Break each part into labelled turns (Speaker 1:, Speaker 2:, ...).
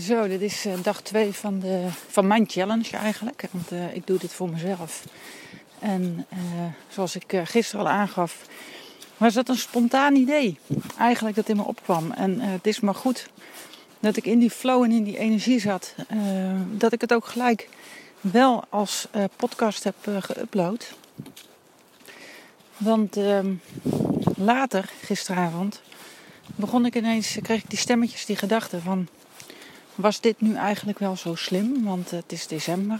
Speaker 1: Zo, dit is eh, dag 2 van, de, van mijn challenge eigenlijk. Want uh, ik doe dit voor mezelf. En uh, zoals ik gisteren al aangaf, was dat een spontaan idee. Eigenlijk dat in me opkwam. En het is maar goed dat ik in die flow en in die energie zat. dat ik het ook gelijk wel als podcast heb geüpload. Want ehm, later, gisteravond, begon ik ineens, kreeg ik die stemmetjes, die gedachten van was dit nu eigenlijk wel zo slim? Want het is december.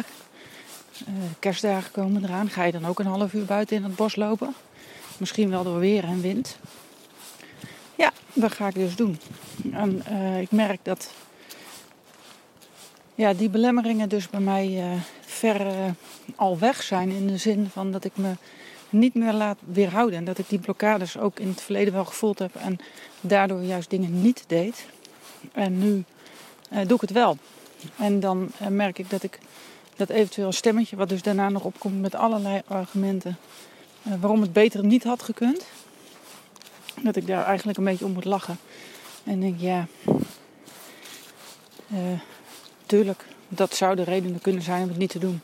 Speaker 1: Uh, kerstdagen komen eraan. Ga je dan ook een half uur buiten in het bos lopen? Misschien wel door weer en wind. Ja, dat ga ik dus doen. En uh, ik merk dat ja, die belemmeringen dus bij mij uh, ver al weg zijn. In de zin van dat ik me niet meer laat weerhouden. En dat ik die blokkades ook in het verleden wel gevoeld heb. En daardoor juist dingen niet deed. En nu doe ik het wel. En dan uh, merk ik dat ik dat eventueel stemmetje, wat dus daarna nog opkomt met allerlei argumenten uh, waarom het beter niet had gekund, dat ik daar eigenlijk een beetje om moet lachen. En denk, ja, tuurlijk, dat zouden redenen kunnen zijn om het niet te doen.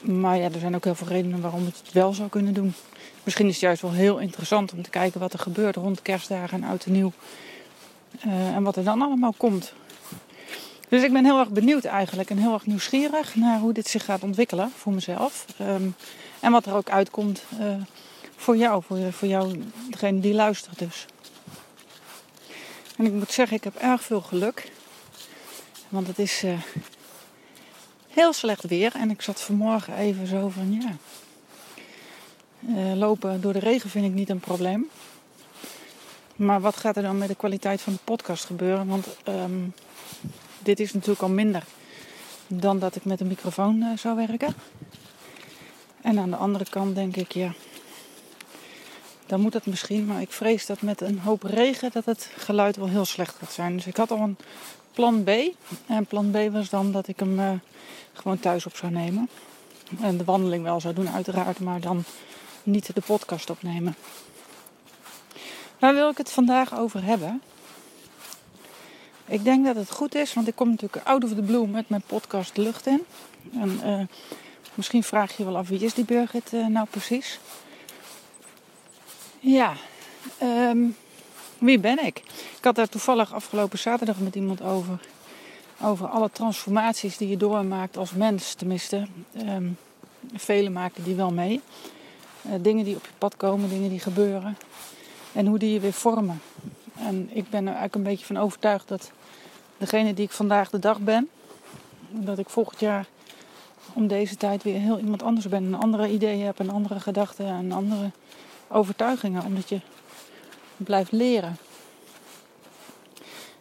Speaker 1: Maar ja, er zijn ook heel veel redenen waarom het het wel zou kunnen doen. Misschien is het juist wel heel interessant om te kijken wat er gebeurt rond kerstdagen en oud en nieuw. en wat er dan allemaal komt. Dus ik ben heel erg benieuwd eigenlijk en heel erg nieuwsgierig naar hoe dit zich gaat ontwikkelen voor mezelf. Um, en wat er ook uitkomt uh, voor jou, voor, voor jou, degene die luistert dus. En ik moet zeggen, ik heb erg veel geluk. Want het is uh, heel slecht weer. En ik zat vanmorgen even zo van, ja... Uh, lopen door de regen vind ik niet een probleem. Maar wat gaat er dan met de kwaliteit van de podcast gebeuren? Want um, dit is natuurlijk al minder dan dat ik met een microfoon uh, zou werken. En aan de andere kant denk ik, ja, dan moet het misschien. Maar ik vrees dat met een hoop regen dat het geluid wel heel slecht gaat zijn. Dus ik had al een plan B. En plan B was dan dat ik hem uh, gewoon thuis op zou nemen. En de wandeling wel zou doen uiteraard, maar dan niet de podcast opnemen. Waar wil ik het vandaag over hebben? Ik denk dat het goed is, want ik kom natuurlijk out of the blue met mijn podcast de lucht in. En uh, misschien vraag je wel af wie is die Birgit uh, nou precies? Ja, um, wie ben ik? Ik had daar toevallig afgelopen zaterdag met iemand over. Over alle transformaties die je doormaakt als mens, tenminste. Um, velen maken die wel mee. Uh, dingen die op je pad komen, dingen die gebeuren. En hoe die je weer vormen. En ik ben er eigenlijk een beetje van overtuigd dat degene die ik vandaag de dag ben, dat ik volgend jaar om deze tijd weer heel iemand anders ben. Een andere ideeën heb, een andere gedachten en andere overtuigingen. Omdat je blijft leren.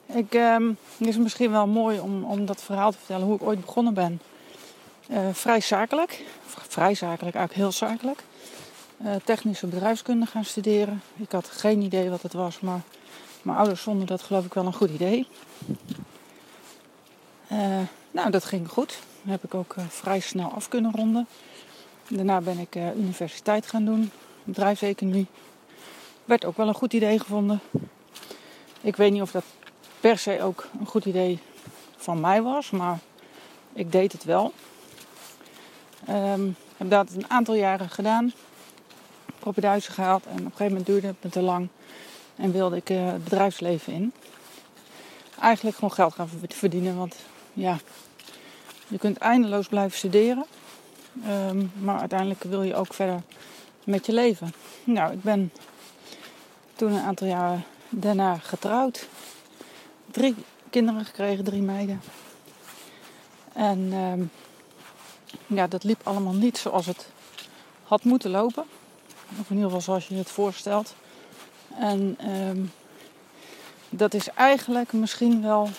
Speaker 1: Ik, ehm, het is misschien wel mooi om, om dat verhaal te vertellen hoe ik ooit begonnen ben. Uh, vrij zakelijk, vrij zakelijk, eigenlijk heel zakelijk. Uh, technische bedrijfskunde gaan studeren. Ik had geen idee wat het was, maar mijn ouders vonden dat geloof ik wel een goed idee. Uh, nou, dat ging goed. Dat heb ik ook uh, vrij snel af kunnen ronden. Daarna ben ik uh, universiteit gaan doen, bedrijfseconomie. Werd ook wel een goed idee gevonden. Ik weet niet of dat per se ook een goed idee van mij was, maar ik deed het wel. Um, heb dat een aantal jaren gedaan. Propeduizen gehaald en op een gegeven moment duurde het me te lang. En wilde ik uh, het bedrijfsleven in. Eigenlijk gewoon geld gaan verdienen. Want ja, je kunt eindeloos blijven studeren. Um, maar uiteindelijk wil je ook verder met je leven. Nou, ik ben toen een aantal jaar daarna getrouwd. Drie kinderen gekregen, drie meiden. En um, ja, dat liep allemaal niet zoals het had moeten lopen. Of in ieder geval zoals je het voorstelt. En um, dat is eigenlijk misschien wel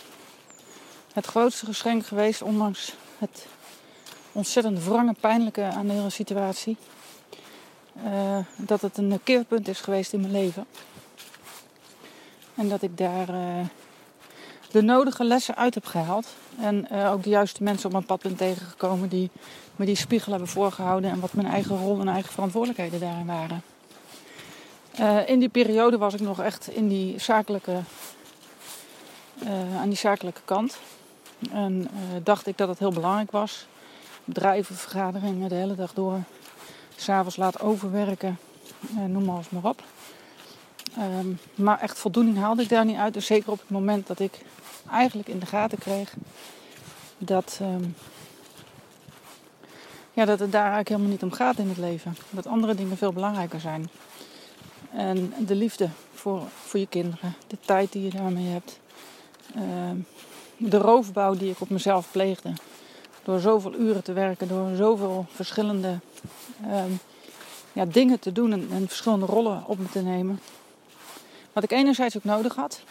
Speaker 1: het grootste geschenk geweest, ondanks het ontzettend wrange, pijnlijke aan de hele situatie. Uh, dat het een keerpunt is geweest in mijn leven. En dat ik daar uh, de nodige lessen uit heb gehaald. En uh, ook de juiste mensen op mijn pad ben tegengekomen die me die spiegel hebben voorgehouden. En wat mijn eigen rol en eigen verantwoordelijkheden daarin waren. Uh, in die periode was ik nog echt in die zakelijke uh, aan die zakelijke kant. En dacht ik dat het heel belangrijk was. Bedrijven, vergaderingen de hele dag door. S'avonds laat overwerken. noem alles maar op. Ehm, maar echt voldoening haalde ik daar niet uit. Dus zeker op het moment dat ik eigenlijk in de gaten kreeg dat, ehm, ja, dat het daar eigenlijk helemaal niet om gaat in het leven. Dat andere dingen veel belangrijker zijn. En de liefde voor, voor je kinderen, de tijd die je daarmee hebt, ehm, de roofbouw die ik op mezelf pleegde. Door zoveel uren te werken, door zoveel verschillende ja, dingen te doen en, en verschillende rollen op me te nemen. Wat ik enerzijds ook nodig had.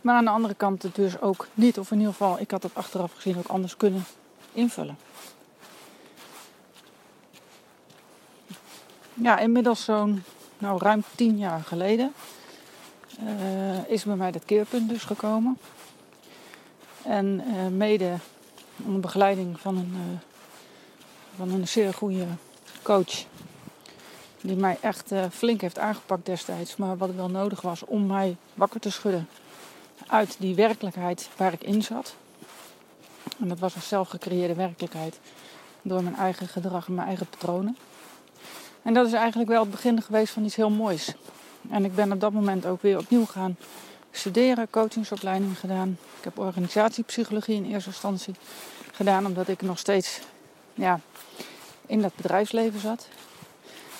Speaker 1: Maar aan de andere kant het dus ook niet. Of in ieder geval, ik had het achteraf gezien ook anders kunnen invullen. Ja, inmiddels zo'n nou, ruim tien jaar geleden uh, is bij mij dat keerpunt dus gekomen. En uh, mede onder begeleiding van een, uh, van een zeer goede coach die mij echt flink heeft aangepakt destijds. Maar wat wel nodig was om mij wakker te schudden uit die werkelijkheid waar ik in zat. En dat was een zelfgecreëerde werkelijkheid door mijn eigen gedrag en mijn eigen patronen. En dat is eigenlijk wel het begin geweest van iets heel moois. En ik ben op dat moment ook weer opnieuw gaan studeren, coachingsopleiding gedaan. Ik heb organisatiepsychologie in eerste instantie gedaan, omdat ik nog steeds ja, in dat bedrijfsleven zat.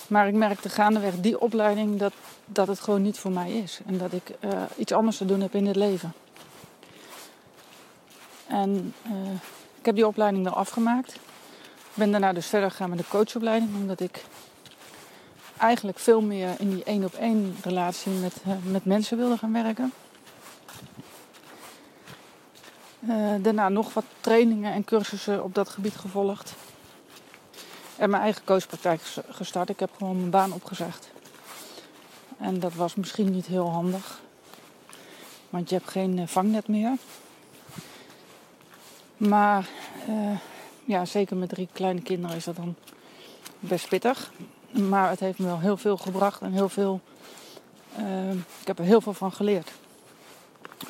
Speaker 1: Maar ik merkte gaandeweg die opleiding dat, dat het gewoon niet voor mij is. En dat ik uh, iets anders te doen heb in het leven. En uh, ik heb die opleiding wel afgemaakt. Ik ben daarna dus verder gegaan met de coachopleiding. Omdat ik eigenlijk veel meer in die één op één relatie met, uh, met mensen wilde gaan werken. daarna nog wat trainingen en cursussen op dat gebied gevolgd. En mijn eigen coachpraktijk gestart. Ik heb gewoon mijn baan opgezegd. En dat was misschien niet heel handig. Want je hebt geen eh, vangnet meer. Maar ja, zeker met drie kleine kinderen is dat dan best pittig. Maar het heeft me wel heel veel gebracht en heel veel. Uh, ik heb er heel veel van geleerd.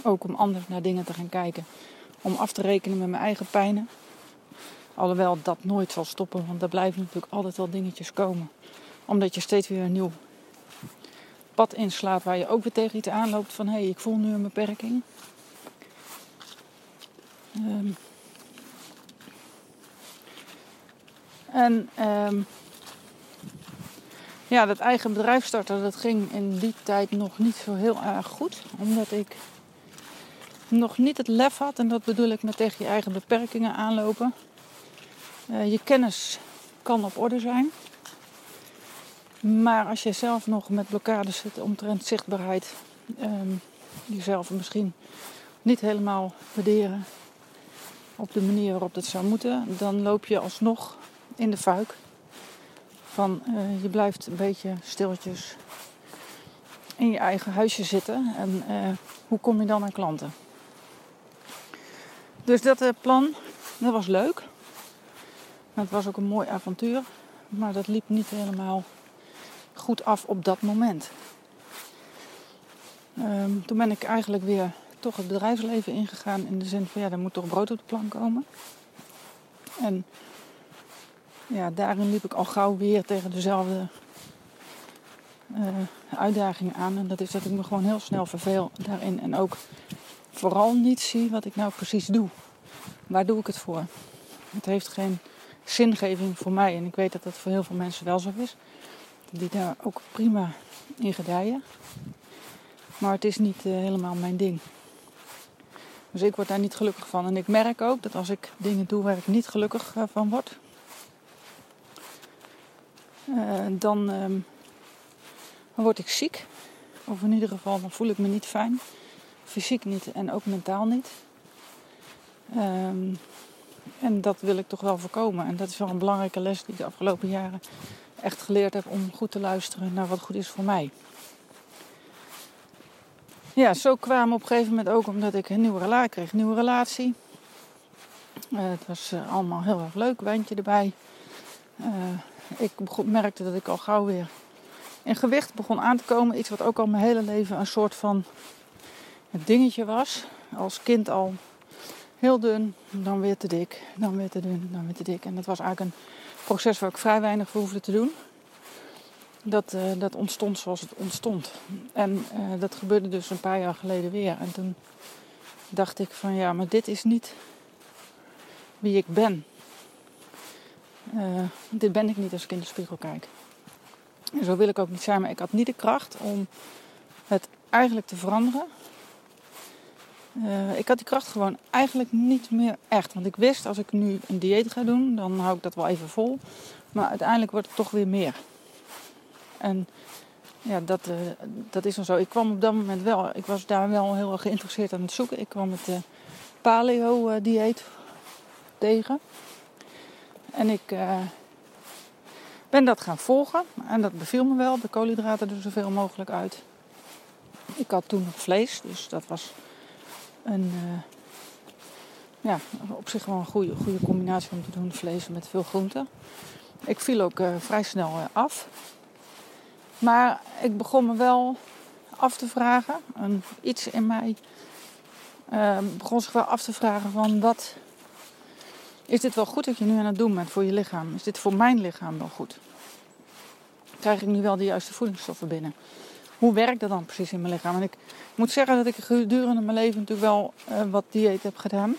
Speaker 1: Ook om anders naar dingen te gaan kijken. Om af te rekenen met mijn eigen pijnen. Alhoewel dat nooit zal stoppen, want er blijven natuurlijk altijd wel dingetjes komen. Omdat je steeds weer een nieuw pad inslaat waar je ook weer tegen iets aanloopt van hé, hey, ik voel nu een beperking. Um, en um, ja, dat eigen bedrijf starten, dat ging in die tijd nog niet zo heel erg goed. Omdat ik nog niet het lef had, en dat bedoel ik met tegen je eigen beperkingen aanlopen. Uh, je kennis kan op orde zijn. Maar als je zelf nog met blokkades zit omtrent zichtbaarheid, um, jezelf misschien niet helemaal waarderen op de manier waarop dat zou moeten, dan loop je alsnog in de fuik. Van uh, je blijft een beetje stilletjes in je eigen huisje zitten. En uh, hoe kom je dan aan klanten? Dus dat uh, plan, dat was leuk. Het was ook een mooi avontuur, maar dat liep niet helemaal goed af op dat moment. Um, toen ben ik eigenlijk weer toch het bedrijfsleven ingegaan in de zin van ja, er moet toch brood op de plank komen. En ja, daarin liep ik al gauw weer tegen dezelfde uitdagingen aan. En dat is dat ik me gewoon heel snel verveel daarin. En ook vooral niet zie wat ik nou precies doe. Waar doe ik het voor? Het heeft geen zingeving voor mij. En ik weet dat dat voor heel veel mensen wel zo is. Die daar ook prima in gedijen. Maar het is niet uh, helemaal mijn ding. Dus ik word daar niet gelukkig van. En ik merk ook dat als ik dingen doe waar ik niet gelukkig uh, van word, dan, um, dan word ik ziek. Of in ieder geval dan voel ik me niet fijn. Fysiek niet en ook mentaal niet. Um, en dat wil ik toch wel voorkomen. En dat is wel een belangrijke les die ik de afgelopen jaren echt geleerd heb om goed te luisteren naar wat goed is voor mij. Ja, zo kwamen op een gegeven moment ook omdat ik een nieuwe relatie kreeg. Een nieuwe relatie. Uh, het was uh, allemaal heel erg leuk, wijntje erbij. Uh, ik merkte dat ik al gauw weer in gewicht begon aan te komen. Iets wat ook al mijn hele leven een soort van dingetje was. Als kind al heel dun, dan weer te dik, dan weer te dun, dan weer te dik. En dat was eigenlijk een proces waar ik vrij weinig voor hoefde te doen. Dat, uh, dat ontstond zoals het ontstond. En uh, dat gebeurde dus een paar jaar geleden weer. En toen dacht ik van ja, maar dit is niet wie ik ben. Uh, dit ben ik niet als ik in de spiegel kijk. Zo wil ik ook niet zijn, maar ik had niet de kracht om het eigenlijk te veranderen. Uh, ik had die kracht gewoon eigenlijk niet meer echt. Want ik wist als ik nu een dieet ga doen, dan hou ik dat wel even vol. Maar uiteindelijk wordt het toch weer meer. En ja, dat, uh, dat is dan zo. Ik kwam op dat moment wel, ik was daar wel heel erg geïnteresseerd aan het zoeken. Ik kwam het paleo-dieet tegen. En ik ben dat gaan volgen. En dat beviel me wel. De koolhydraten er zoveel mogelijk uit. Ik had toen nog vlees, dus dat was een, uh, ja, op zich wel een goede, goede combinatie om te doen. Vlees met veel groenten. Ik viel ook uh, vrij snel af. Maar ik begon me wel af te vragen. En iets in mij begon zich wel af te vragen van wat... Is dit wel goed dat je nu aan het doen bent voor je lichaam? Is dit voor mijn lichaam wel goed? Krijg ik nu wel de juiste voedingsstoffen binnen? hoe werkt dat dan precies in mijn lichaam? En ik moet zeggen dat ik gedurende mijn leven natuurlijk wel uh, wat dieet heb gedaan.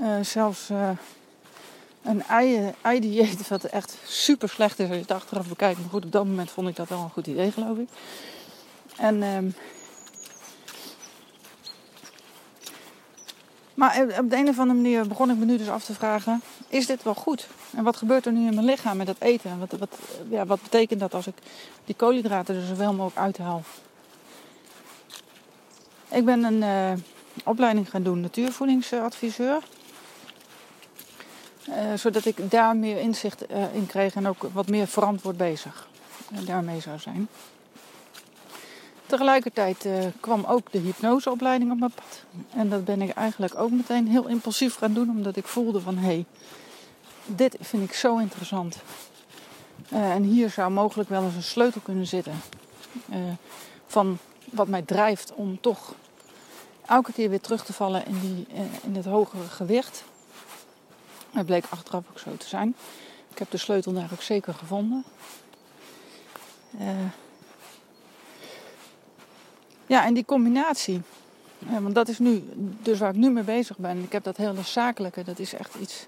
Speaker 1: Uh, zelfs uh, een ei-dieet wat echt super slecht is als je het achteraf bekijkt. Maar goed, op dat moment vond ik dat wel een goed idee geloof ik. En... maar op de een of andere manier begon ik me nu dus af te vragen: is dit wel goed? En wat gebeurt er nu in mijn lichaam met dat eten? Wat, wat, ja, wat betekent dat als ik die koolhydraten er zoveel mogelijk uithaal? Ik ben een uh, opleiding gaan doen, natuurvoedingsadviseur. Uh, zodat ik daar meer inzicht in kreeg en ook wat meer verantwoord bezig daarmee zou zijn. Tegelijkertijd uh, kwam ook de hypnoseopleiding op mijn pad. En dat ben ik eigenlijk ook meteen heel impulsief gaan doen, omdat ik voelde van hé, hey, dit vind ik zo interessant. Uh, en hier zou mogelijk wel eens een sleutel kunnen zitten. Uh, van wat mij drijft om toch elke keer weer terug te vallen in, die, in het hogere gewicht. Het bleek achteraf ook zo te zijn. Ik heb de sleutel daar ook zeker gevonden. Ja, en die combinatie. Ja, want dat is nu dus waar ik nu mee bezig ben. Ik heb dat hele zakelijke, dat is echt iets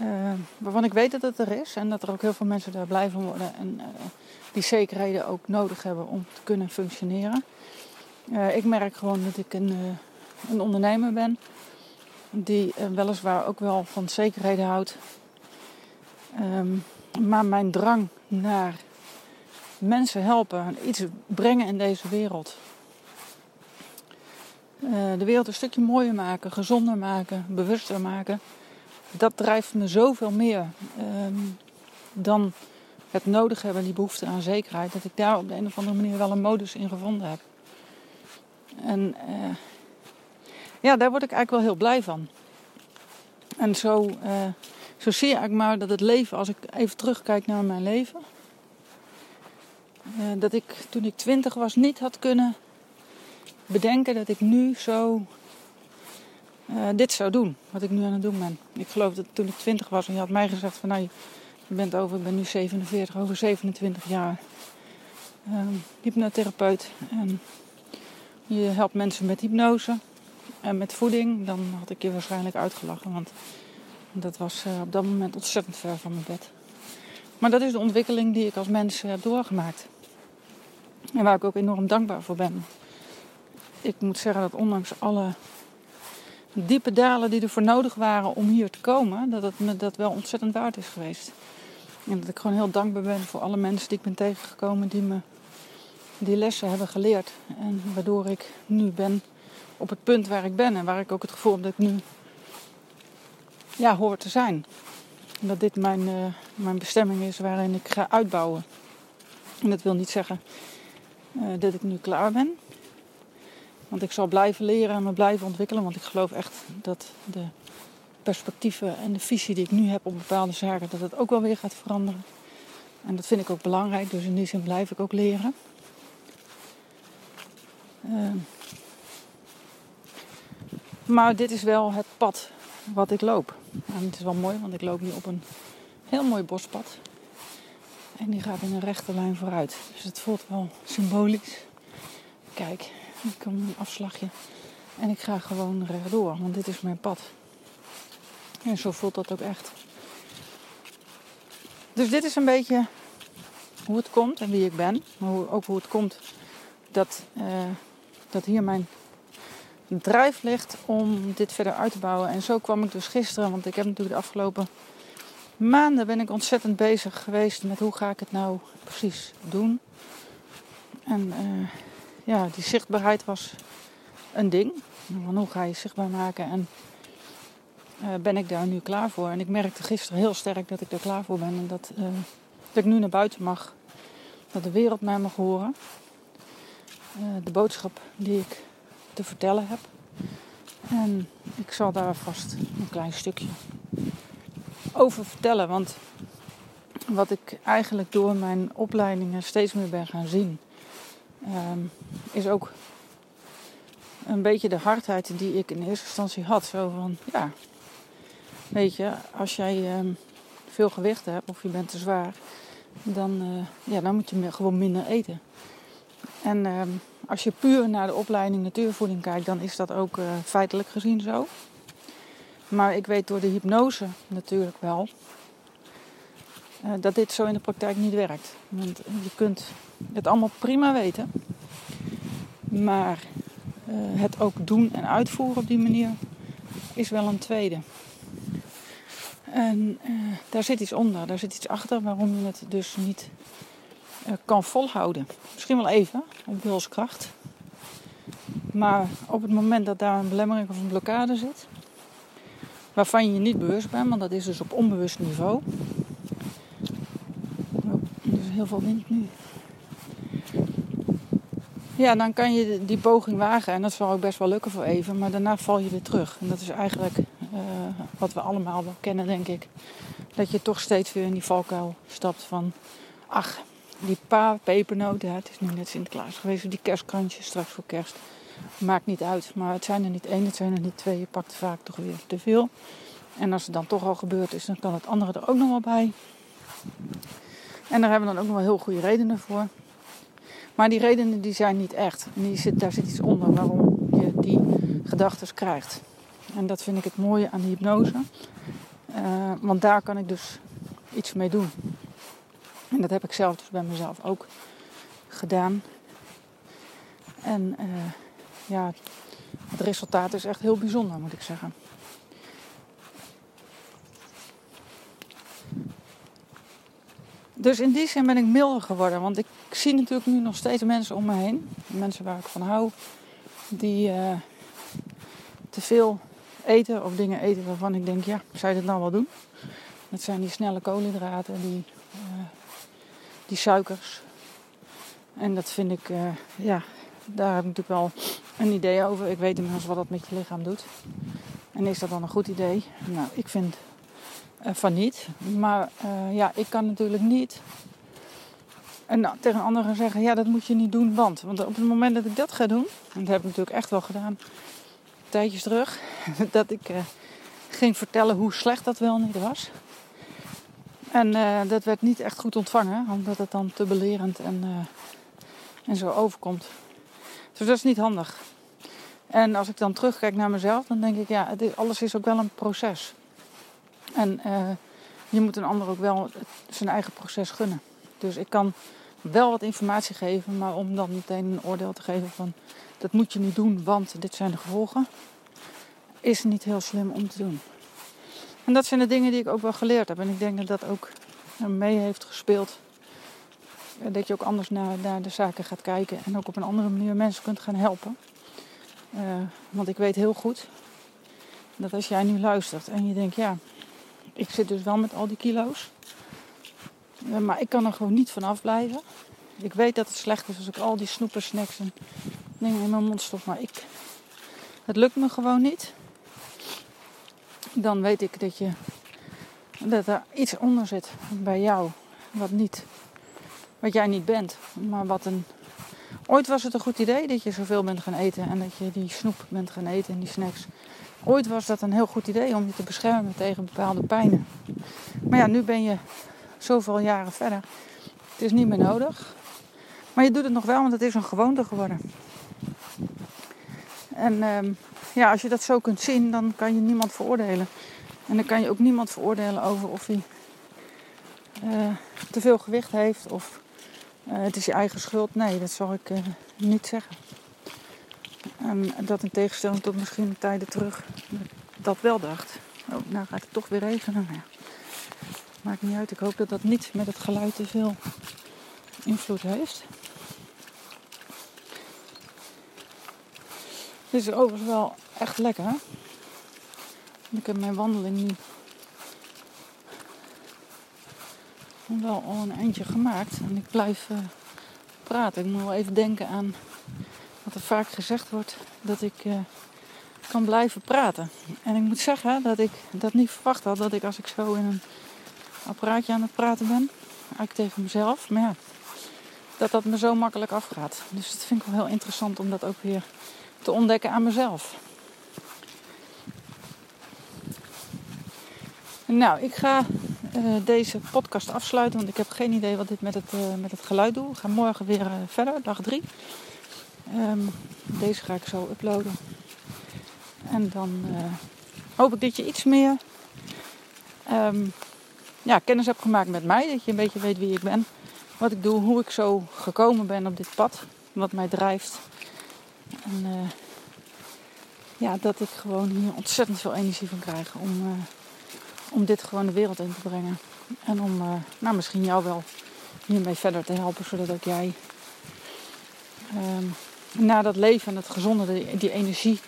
Speaker 1: uh, waarvan ik weet dat het er is. En dat er ook heel veel mensen daar blij van worden. En uh, die zekerheden ook nodig hebben om te kunnen functioneren. Uh, ik merk gewoon dat ik een, een ondernemer ben. Die weliswaar ook wel van zekerheden houdt. Um, maar mijn drang naar mensen helpen, iets brengen in deze wereld. Uh, de wereld een stukje mooier maken, gezonder maken, bewuster maken. Dat drijft me zoveel meer um, dan het nodig hebben, die behoefte aan zekerheid. Dat ik daar op de een of andere manier wel een modus in gevonden heb. En uh, ja, daar word ik eigenlijk wel heel blij van. En zo, uh, zo zie eigenlijk maar dat het leven, als ik even terugkijk naar mijn leven. Dat ik toen ik twintig was niet had kunnen bedenken dat ik nu zo uh, dit zou doen. Wat ik nu aan het doen ben. Ik geloof dat toen ik 20 was en je had mij gezegd van nou je bent over, ik ben nu 47, over 27 jaar uh, hypnotherapeut. En je helpt mensen met hypnose en met voeding. Dan had ik je waarschijnlijk uitgelachen. Want dat was uh, op dat moment ontzettend ver van mijn bed. Maar dat is de ontwikkeling die ik als mens heb doorgemaakt. En waar ik ook enorm dankbaar voor ben ik moet zeggen dat ondanks alle diepe dalen die er voor nodig waren om hier te komen, dat het me dat wel ontzettend waard is geweest. En dat ik gewoon heel dankbaar ben voor alle mensen die ik ben tegengekomen die me die lessen hebben geleerd. En waardoor ik nu ben op het punt waar ik ben en waar ik ook het gevoel heb dat ik nu ja, hoor te zijn. En dat dit mijn, uh, mijn bestemming is waarin ik ga uitbouwen. En dat wil niet zeggen dat ik nu klaar ben. Want ik zal blijven leren en me blijven ontwikkelen. Want ik geloof echt dat de perspectieven en de visie die ik nu heb op bepaalde zaken, dat het ook wel weer gaat veranderen. En dat vind ik ook belangrijk. Dus in die zin blijf ik ook leren. Ehm, maar dit is wel het pad wat ik loop. En het is wel mooi, want ik loop nu op een heel mooi bospad. En die gaat in een rechte lijn vooruit. Dus het voelt wel symbolisch. Kijk, ik kom een afslagje. En ik ga gewoon rechtdoor, want dit is mijn pad. En zo voelt dat ook echt. Dus dit is een beetje hoe het komt en wie ik ben. Maar ook hoe het komt dat, uh, dat hier mijn drijf ligt om dit verder uit te bouwen. En zo kwam ik dus gisteren, want ik heb natuurlijk de afgelopen maanden ben ik ontzettend bezig geweest met hoe ga ik het nou precies doen. En uh, ja, die zichtbaarheid was een ding. Hoe ga je zichtbaar maken en uh, ben ik daar nu klaar voor? En ik merkte gisteren heel sterk dat ik daar klaar voor ben en dat, uh, dat ik nu naar buiten mag. Dat de wereld mij mag horen. de boodschap die ik te vertellen heb. En ik zal daar vast een klein stukje over vertellen. Want wat ik eigenlijk door mijn opleidingen steeds meer ben gaan zien, um, is ook een beetje de hardheid die ik in eerste instantie had. Zo van, ja, weet je, als jij um, veel gewicht hebt of je bent te zwaar, dan, uh, ja, dan moet je gewoon minder eten. En um, als je puur naar de opleiding natuurvoeding kijkt, dan is dat ook uh, feitelijk gezien zo. Maar ik weet door de hypnose natuurlijk wel uh, dat dit zo in de praktijk niet werkt. Want je kunt het allemaal prima weten, maar uh, het ook doen en uitvoeren op die manier is wel een tweede. En daar zit iets onder, daar zit iets achter waarom je het dus niet kan volhouden. Misschien wel even, op wilskracht. Maar op het moment dat daar een belemmering of een blokkade zit, waarvan je niet bewust bent, want dat is dus op onbewust niveau. Oh, er is heel veel wind nu. Ja, dan kan je die poging wagen en dat zal ook best wel lukken voor even, maar daarna val je weer terug. En dat is eigenlijk uh, wat we allemaal wel kennen, denk ik. Dat je toch steeds weer in die valkuil stapt van, ach, die paar pepernoten, het is nu net Sinterklaas geweest, die kerstkrantjes straks voor kerst. Maakt niet uit, maar het zijn er niet één, het zijn er niet twee. Je pakt vaak toch weer te veel. En als het dan toch al gebeurd is, dan kan het andere er ook nog wel bij. En daar hebben we dan ook nog wel heel goede redenen voor. Maar die redenen die zijn niet echt. En die zit, daar zit iets onder waarom je die gedachten krijgt. En dat vind ik het mooie aan de hypnose. Uh, want daar kan ik dus iets mee doen. En dat heb ik zelf dus bij mezelf ook gedaan. En uh, ja, het resultaat is echt heel bijzonder, moet ik zeggen. Dus in die zin ben ik milder geworden. Want ik zie natuurlijk nu nog steeds mensen om me heen. Mensen waar ik van hou. Die uh, te veel eten of dingen eten waarvan ik denk, ja, zou je dat nou wel doen? Dat zijn die snelle koolhydraten, die uh, die suikers. En dat vind ik, uh, ja, daar heb ik natuurlijk wel een idee over. Ik weet inmiddels wat dat met je lichaam doet. En is dat dan een goed idee? Nou, ik vind uh, van niet. Maar uh, ja, ik kan natuurlijk niet en nou, tegen anderen zeggen: ja, dat moet je niet doen, want. Want op het moment dat ik dat ga doen, en dat heb ik natuurlijk echt wel gedaan, tijdjes terug, dat ik ging vertellen hoe slecht dat wel niet was. En dat werd niet echt goed ontvangen, omdat het dan te belerend en, en zo overkomt. Dus dat is niet handig. En als ik dan terugkijk naar mezelf, dan denk ik, ja, het, alles is ook wel een proces. En uh, je moet een ander ook wel zijn eigen proces gunnen. Dus ik kan wel wat informatie geven, maar om dan meteen een oordeel te geven van dat moet je niet doen, want dit zijn de gevolgen, is niet heel slim om te doen. En dat zijn de dingen die ik ook wel geleerd heb. En ik denk dat dat ook mee heeft gespeeld. Dat je ook anders naar, naar de zaken gaat kijken. En ook op een andere manier mensen kunt gaan helpen. Uh, want ik weet heel goed dat als jij nu luistert en je denkt, ja, ik zit dus wel met al die kilo's. Uh, maar ik kan er gewoon niet van afblijven. Ik weet dat het slecht is als ik al die snoepen, snacks en dingen in mijn mond stop. Maar ik, het lukt me gewoon niet dan weet ik dat, je, dat er iets onder zit bij jou wat, niet, wat jij niet bent, maar wat een Ooit was het een goed idee dat je zoveel bent gaan eten en dat je die snoep bent gaan eten en die snacks. Ooit was dat een heel goed idee om je te beschermen tegen bepaalde pijnen. Maar ja, nu ben je zoveel jaren verder. Het is niet meer nodig. Maar je doet het nog wel, want het is een gewoonte geworden. En ehm, ja, als je dat zo kunt zien, dan kan je niemand veroordelen. En dan kan je ook niemand veroordelen over of hij uh, te veel gewicht heeft of het is je eigen schuld. Nee, dat zal ik uh, niet zeggen. En dat in tegenstelling tot misschien tijden terug dat wel dacht. Oh, nou gaat het toch weer regenen. Nou, maakt niet uit. Ik hoop dat dat niet met het geluid te veel invloed heeft. Het is overigens wel echt lekker. Ik heb mijn wandeling nu wel al een eindje gemaakt. En ik blijf uh, praten. Ik moet wel even denken aan wat er vaak gezegd wordt. Dat ik uh, kan blijven praten. En ik moet zeggen dat ik dat niet verwacht had. Dat ik als ik zo in een apparaatje aan het praten ben. Eigenlijk tegen mezelf. Maar ja, dat dat me zo makkelijk afgaat. Dus dat vind ik wel heel interessant om dat ook weer te ontdekken aan mezelf. Nou, ik ga deze podcast afsluiten, want ik heb geen idee wat dit met het, uh, met het geluid doet. Ik ga morgen weer uh, verder, dag 3. Um, ehm, deze ga ik zo uploaden. En dan hoop ik dat je iets meer um, ja, kennis hebt gemaakt met mij. Dat je een beetje weet wie ik ben, wat ik doe, hoe ik zo gekomen ben op dit pad, wat mij drijft. En ja, dat ik gewoon hier ontzettend veel energie van krijg om om dit gewoon de wereld in te brengen. En om uh, nou, misschien jou wel hiermee verder te helpen, zodat ook jij um, naar dat leven en het gezonde, die, energie,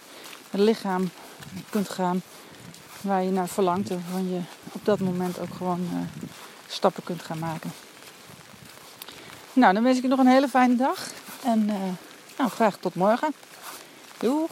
Speaker 1: het lichaam kunt gaan waar je naar verlangt. En waarvan je op dat moment ook gewoon uh, stappen kunt gaan maken. Nou, dan wens ik je nog een hele fijne dag. En uh, nou, graag tot morgen. Doeg!